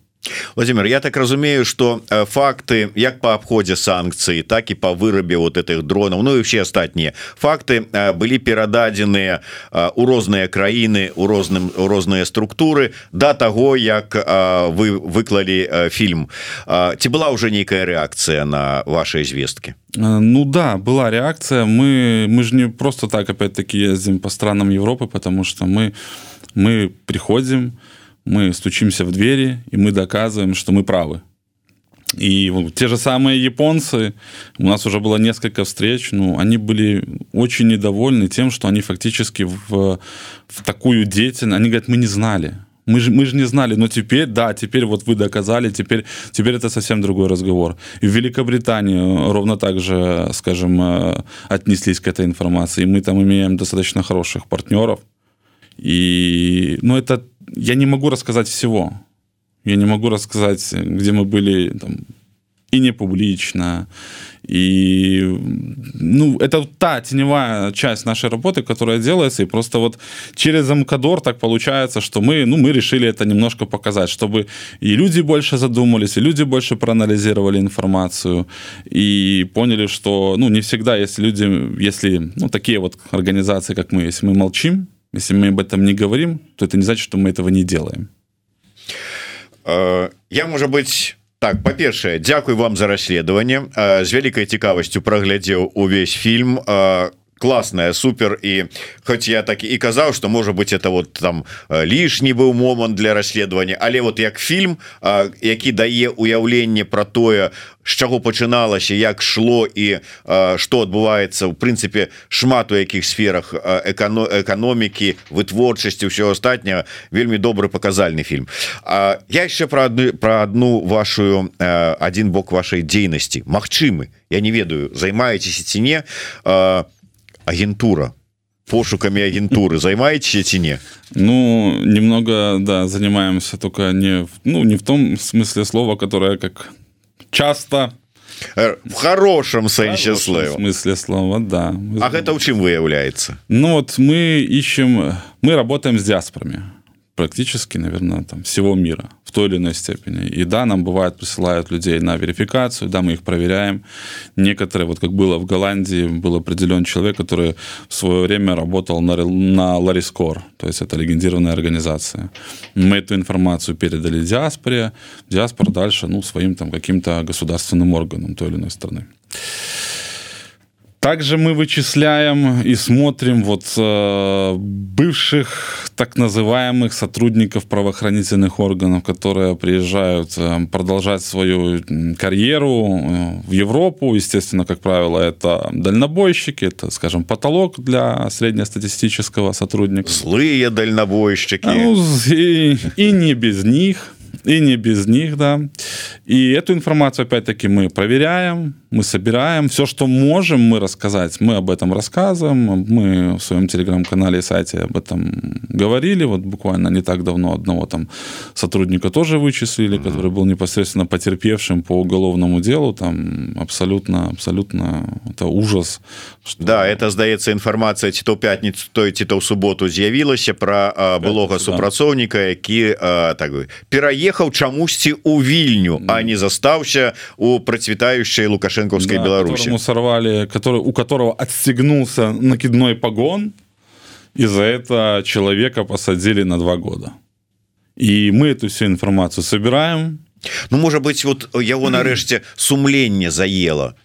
Владимир я так разумею что э, факты як по обходе санкцыі так и по вырабе вот этих дронов Ну и все астатнія факты э, были перададзеныя э, у розныя краіны у розным у розныя структуры до того як вы выклалі фильм. Ці была уже нейкая реакция на ваши звестки Ну да была реакция. Мы мы же не просто так опять-таки ездим по странам Европы потому что мы мы приходим мы стучимся в двери, и мы доказываем, что мы правы. И те же самые японцы, у нас уже было несколько встреч, ну, они были очень недовольны тем, что они фактически в, в такую деятельность, они говорят, мы не знали, мы же, мы же не знали, но теперь, да, теперь вот вы доказали, теперь, теперь это совсем другой разговор. И в Великобритании ровно так же, скажем, э, отнеслись к этой информации. И мы там имеем достаточно хороших партнеров. И, ну, это, я не могу рассказать всего. Я не могу рассказать, где мы были там, и не публично. И ну, это та теневая часть нашей работы, которая делается, и просто вот через Замкадор так получается, что мы, ну, мы решили это немножко показать, чтобы и люди больше задумались, и люди больше проанализировали информацию, и поняли, что, ну, не всегда, если люди, если, ну, такие вот организации, как мы, если мы молчим, если мы об этом не говорим, то это не значит, что мы этого не делаем. Э, я можа быть так па-першае Дякуй вам за расследаванне з э, вялікай цікавасцю праглядзеў увесь фільм э, классная супер і хоть я так і казаў что может быть это вот там лішні быў момант для расследавання але вот як фільм які дае уяўленне про тое з чаго пачыналася як шло і что адбываецца у прынцыпе шмат у якіх сферах экано эканомікі вытворчасці ўсё астатняга вельмі добры паказальны фільм. А я яшчэ про адну про одну вашу один бок вашай дзейнасці. Мачымы я не ведаю займаецеся ці не а агентура пошуками агентуры. Займаетесь ці не? Ну немного да занимаемся только не ну не в том смысле слова которое как часто. Э, в хорошем сэнсе слова. смысле слова да. А это у чым выяўляется ну вот мы ищем мы работаем с диаспорами практически, наверное, там, всего мира в той или иной степени. И да, нам бывает присылают людей на верификацию, да, мы их проверяем. Некоторые, вот как было в Голландии, был определен человек, который в свое время работал на, на Ларискор, то есть это легендированная организация. Мы эту информацию передали диаспоре, диаспора дальше, ну, своим там каким-то государственным органам той или иной страны. Также мы вычисляем и смотрим вот э, бывших так называемых сотрудников правоохранительных органов, которые приезжают э, продолжать свою карьеру э, в Европу. Естественно, как правило, это дальнобойщики, это, скажем, потолок для среднестатистического сотрудника. Злые дальнобойщики. Ну, и, и не без них И не без них, да. И эту информацию, опять-таки, мы проверяем, мы собираем. Все, что можем мы рассказать, мы об этом рассказываем. Мы в своем телеграм-канале и сайте об этом говорили. Вот буквально не так давно одного там сотрудника тоже вычислили, mm-hmm. который был непосредственно потерпевшим по уголовному делу. Там абсолютно, абсолютно это ужас. Что... Да, это, здаецца, информация ці то пятницу, то ці то в субботу з'явілася про а, былога супрацоўніка, які а, так, пераехаў чамусьці у вільню, а не застаўся у процветающей лукашенковской да, беларуси сорвали который у которого отстегнулся накидной погон и за это человека посадили на два года. И мы эту всю информацию собираем. Ну может быть вот его нарэшце сумленне заело.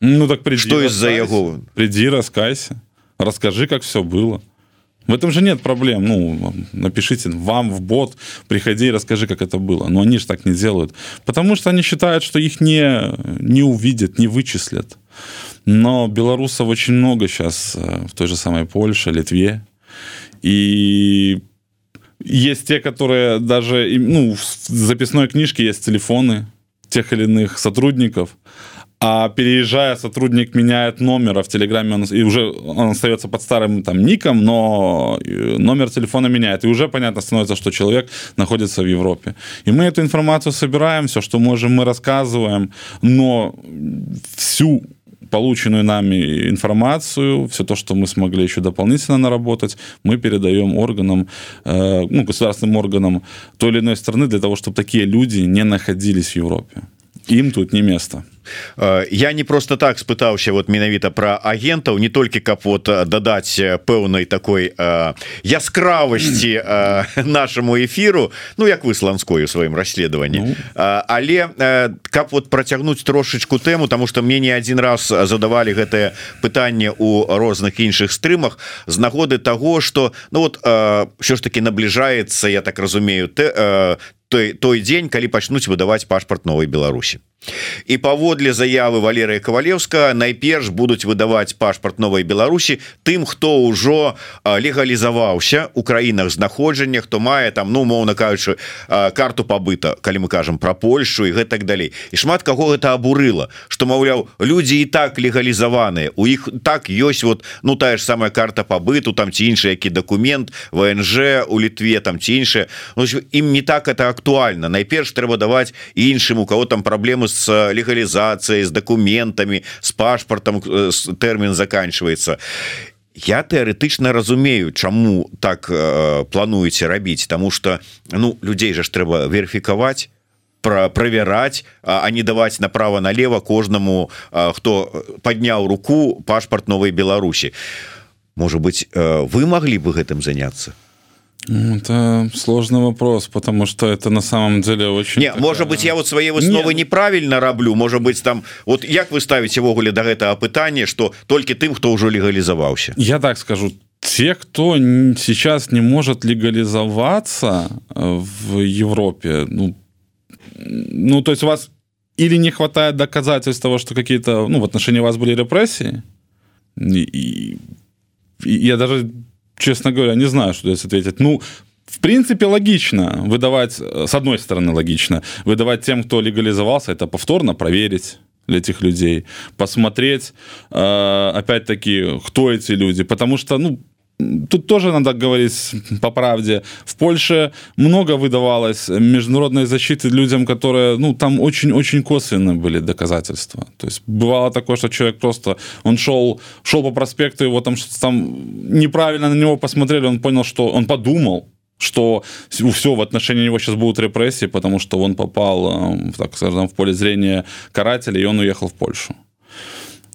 Ну так приди, что из-за яго приди раскайся. Расскажи как все было В этом же нет проблем. Ну, напишите вам в бот, приходи и расскажи, как это было. Но они же так не делают. Потому что они считают, что их не, не увидят, не вычислят. Но белорусов очень много сейчас э, в той же самой Польше, Литве. И есть те, которые даже, ну, в записной книжке есть телефоны тех или иных сотрудников, а переезжая, сотрудник меняет номер, а в Телеграме он, и уже он остается под старым там ником, но э, номер телефона меняет. И уже понятно становится, что человек находится в Европе. И мы эту информацию собираем, все, что можем, мы рассказываем, но всю полученную нами информацию, все то, что мы смогли еще дополнительно наработать, мы передаем органам, э, ну, государственным органам той или иной страны для того, чтобы такие люди не находились в Европе. Им тут не место. Я не просто так спытаўся вот менавіта про агентаў не толькі каб вот дадаць пэўнай такой яскравасці нашаму эфиру Ну як вы сланскою сваім расследаванні ну. але каб вот працягнуць трошечку тэму тому что мне не один раз задавали гэтае пытанне у розных іншых стрымах з нагоды того что ну вот що ж таки набліжаецца я так разумею ты той той дзень калі пачнуць выдаваць пашпарт новой Беларусі і паводле заявы Валерыя кавалеўска найперш будуць выдаваць пашпарт новой Беларусі тым хто ўжо легалізаваўся у краінах знаходжання хто мае там ну моўна кажучы карту пабыта калі мы кажам про Польшу і гэтак далей. І шмат каго гэта абурыла что маўляў людзі і так легалізаваныя у іх так ёсць вот ну тая ж самая карта пабыту там ці іншы які документ ВНЖ у літве там ці іншае. Ім не так это актуальна. Найперш трэба даваць іншым у кого там праблемы с легалізацыяй з документами с пашпартом э, тэрмін заканчивается. Я тэарэтычна разумею чаму так э, плануеце рабіць тому что ну людзей же ж трэба верыфікаваць про правяраць а не даваць направо налево кожнаму хто подняў руку пашпарт новой Беларусі может быть э, вы могли бы гэтым заняться Это сложный вопрос, потому что это на самом деле очень... Не, такая... может быть, я вот свои высновы не... неправильно раблю, может быть, там... Вот как вы ставите вогуле до этого пытания, что только тем, кто уже легализовался? Я так скажу, те, кто сейчас не может легализоваться э, в Европе, ну, ну, то есть у вас или не хватает доказательств того, что какие-то, ну, в отношении вас были репрессии, и, и, и я даже честно говоря, не знаю, что здесь ответить. Ну, в принципе, логично выдавать, с одной стороны, логично выдавать тем, кто легализовался, это повторно проверить для этих людей, посмотреть, э, опять-таки, кто эти люди, потому что, ну, тут тоже надо говорить по правде. В Польше много выдавалось международной защиты людям, которые, ну, там очень-очень косвенно были доказательства. То есть бывало такое, что человек просто, он шел, шел по проспекту, его там что-то там неправильно на него посмотрели, он понял, что он подумал, что все в отношении него сейчас будут репрессии, потому что он попал, так скажем, в поле зрения карателя, и он уехал в Польшу.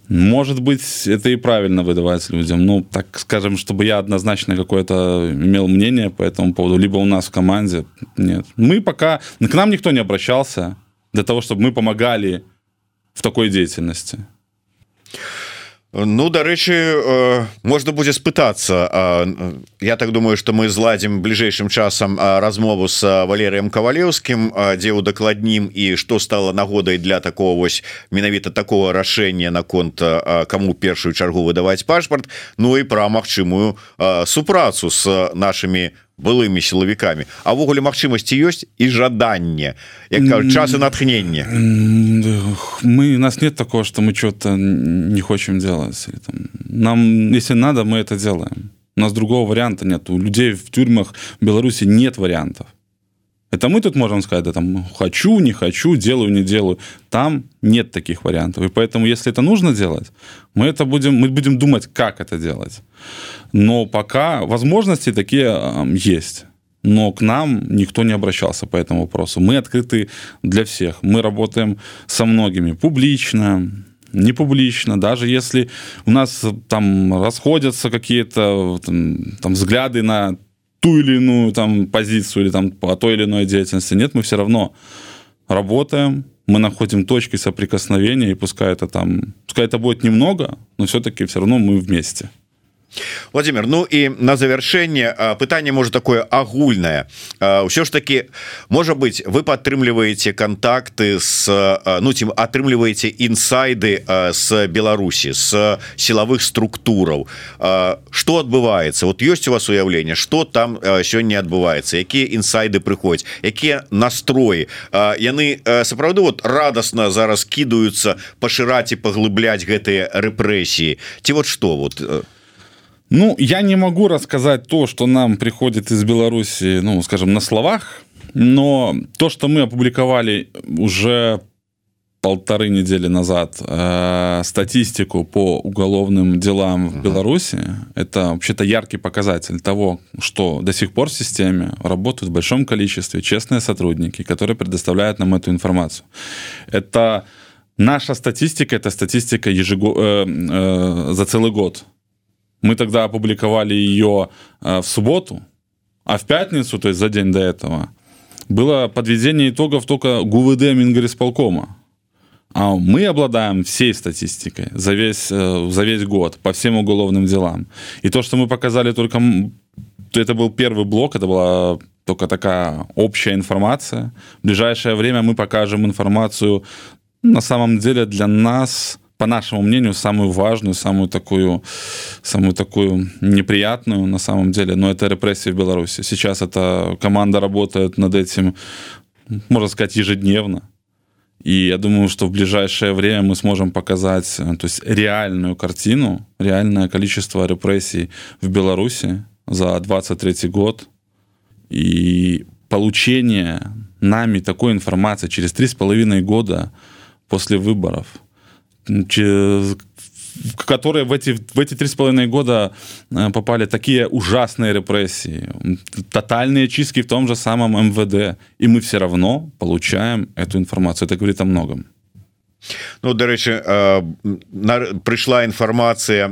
Может быть, это и правильно выдавать людям. Ну, так скажем, чтобы я однозначно какое-то имел мнение по этому поводу, либо у нас в команде. Нет. Мы пока... К нам никто не обращался для того, чтобы мы помогали в такой деятельности. Ну дарэчы э, можна будзе спытацца Я так думаю что мы зладзім бліжэйшым часам размову с валерыем кавалеўскім дзе удакладнім і што стала нагодай для такого вось менавіта такого рашэння наконт каму першую чаргу выдаваць пашпарт Ну і пра магчымую супрацу с нашими былымі сілавікамі. Авогуле магчымасці ёсць і жаданне як часы натхнення мы нас нет такого что мы что-то не хочем делать там, нам если надо мы это делаем. У нас другого варианта нет у людей в тюрьмах в беларуси нет вариантов Это мы тут можем сказать, да, там, хочу, не хочу, делаю, не делаю. Там нет таких вариантов. И поэтому, если это нужно делать, мы, это будем, мы будем думать, как это делать. Но пока возможности такие э, есть. Но к нам никто не обращался по этому вопросу. Мы открыты для всех. Мы работаем со многими публично, не публично, даже если у нас там расходятся какие-то там, там взгляды на ту или иную там позицию или там по той или иной деятельности. Нет, мы все равно работаем, мы находим точки соприкосновения, и пускай это там, пускай это будет немного, но все-таки все равно мы вместе. Владимир Ну і на завяршэнне пытанне можа такое агульнае ўсё ж таки можа быть вы падтрымліваеце контакты с ну ці атрымліваеце інсайды с Беларусі с сілавых структураў что адбываецца вот ёсць у вас уяўленне что там сёння адбываецца якія інсайды прыходзяць якія настроі яны сапраўды вот радостно зараз кідаюцца пашыраць і паглыбляць гэтыя рэпрэсіі ці вот что вот у Ну, я не могу рассказать то, что нам приходит из Беларуси, ну, скажем, на словах, но то, что мы опубликовали уже полторы недели назад э, статистику по уголовным делам в Беларуси, это вообще-то яркий показатель того, что до сих пор в системе работают в большом количестве честные сотрудники, которые предоставляют нам эту информацию. Это наша статистика это статистика ежего э, э, за целый год мы тогда опубликовали ее э, в субботу а в пятницу то есть за день до этого было подведение итогов только гувд мингорисполкома. А мы обладаем всей статистикой за весь э, за весь год по всем уголовным делам. И то что мы показали только это был первый блок это была только такая общая информация. В ближайшее время мы покажем информацию на самом деле для нас по нашему мнению самую важную самую такую самую такую неприятную на самом деле но это репрессии в беларуси. Сейчас эта команда работает над этим можно сказать ежедневно. И я думаю что в ближайшее время мы сможем показать то есть реальную картину реальное количество репрессий в беларуси за 23 год. И получение нами такой информации через три с половиной года после выборов которые в эти в эти три с половиной года э, попали такие ужасные репрессии. Тотальные чистки в том же самом мвд. И мы все равно получаем эту информацию. Это говорит о многом Ну дарэчы прыйшла інфармацыя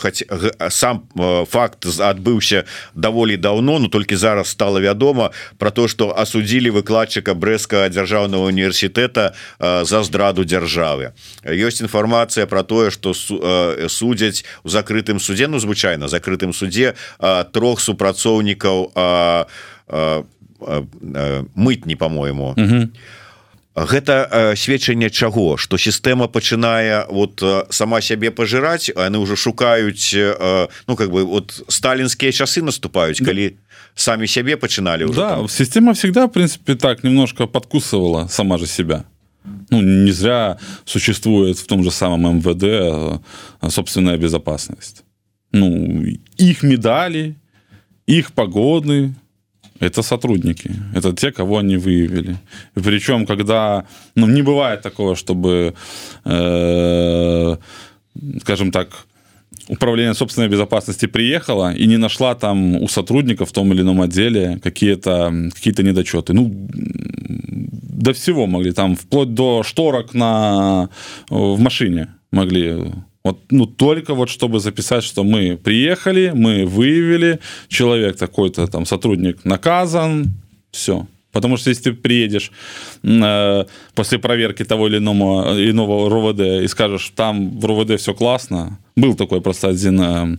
хоць сам факт адбыўся даволі даўно но толькі зараз стало вядома про то что асудзілі выкладчыка брэска дзяржаўного універсітэта за здраду дзяржавы. Ёсць інфармацыя про тое что судзяць у закрытым суде ну звычайна закрытым суде трох супрацоўнікаў мытні по-моему а гэта э, сведчанне чаго? Что сістэма пачынае вот э, сама сябе пажыраць яны уже шукаюць э, ну как бы вот сталінскія часы наступаюць калі самі сябе пачыналі уже да, система всегда в принципе так немножко подкусывала сама же себя. Ну, не зря существует в том же самом МВД собственная безопасность. Ну их медали их погоды это сотрудники. Это те кого они выявили. И причем когда ну не бывает такого чтобы э, скажем так управление собственной безопасности приехала и не нашла там у сотрудников в том или ином отделе какие-то какие-то недочеты ну до всего могли. Там вплоть до шторок на в машине могли Вот, ну, только вот чтобы записать, что мы приехали, мы выявили, человек такой-то там сотрудник наказан, все. Потому что если ты приедешь э, после проверки того или иного, иного РОВД и скажешь, там в РОВД все классно, был такой просто один э,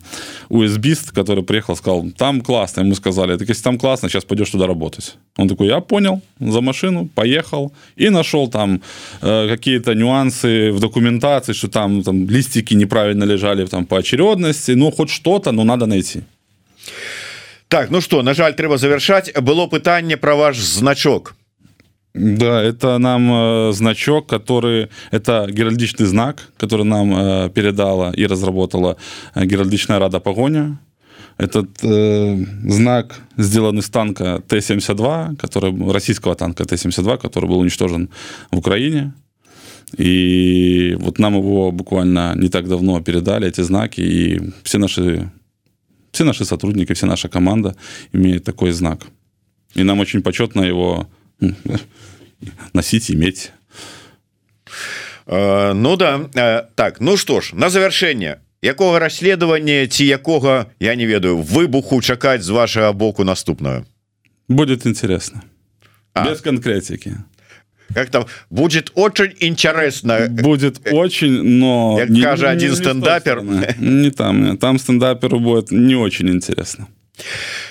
USB, который приехал, сказал, там классно. Ему сказали, так если там классно, сейчас пойдешь туда работать. Он такой, я понял, за машину, поехал и нашел там э, какие-то нюансы в документации, что там, там листики неправильно лежали там, по очередности, ну, хоть что-то, но надо найти. Так ну что на жаль трэба завершаць было пытанне про ваш значок. Да это нам э, значок который это геральдичный знак который нам э, передала и разработала э, геральдичная рада погоня. Этот э, знак сделан из танка т-72 который российского танка т-72 который был уничтожен в украине. И вот нам его буквально не так давно передали эти знаки и все наши все наши сотрудники, вся наша команда имеет такой знак. И нам очень почетно его носить, иметь. Ну да э, так ну что ж на завершэнне якога расследавання ці якога я не ведаю выбуху чакаць з вашага боку наступную будет интересно а. без конкретики как там? Будет очень интересно. Будет очень но даже один стендапер. не там там стендаперу будет не очень интересно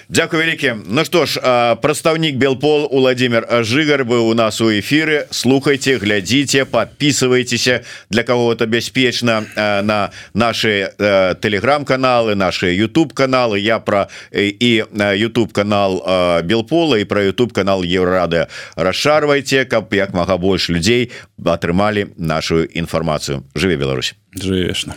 Дякую вялікі Ну что ж прадстаўнік белпол Владимир жыгар быў у нас у эфиры слухайте глядзіце подписывайтеся для кого-то бяспечна на наши телеграм-каналы наши YouTube каналы я про і YouTube канал белпола і про YouTube канал еврорады расшарвайте каб як мага больш людзей атрымалі нашу інфармацыю жыве Беларусь. Жывешна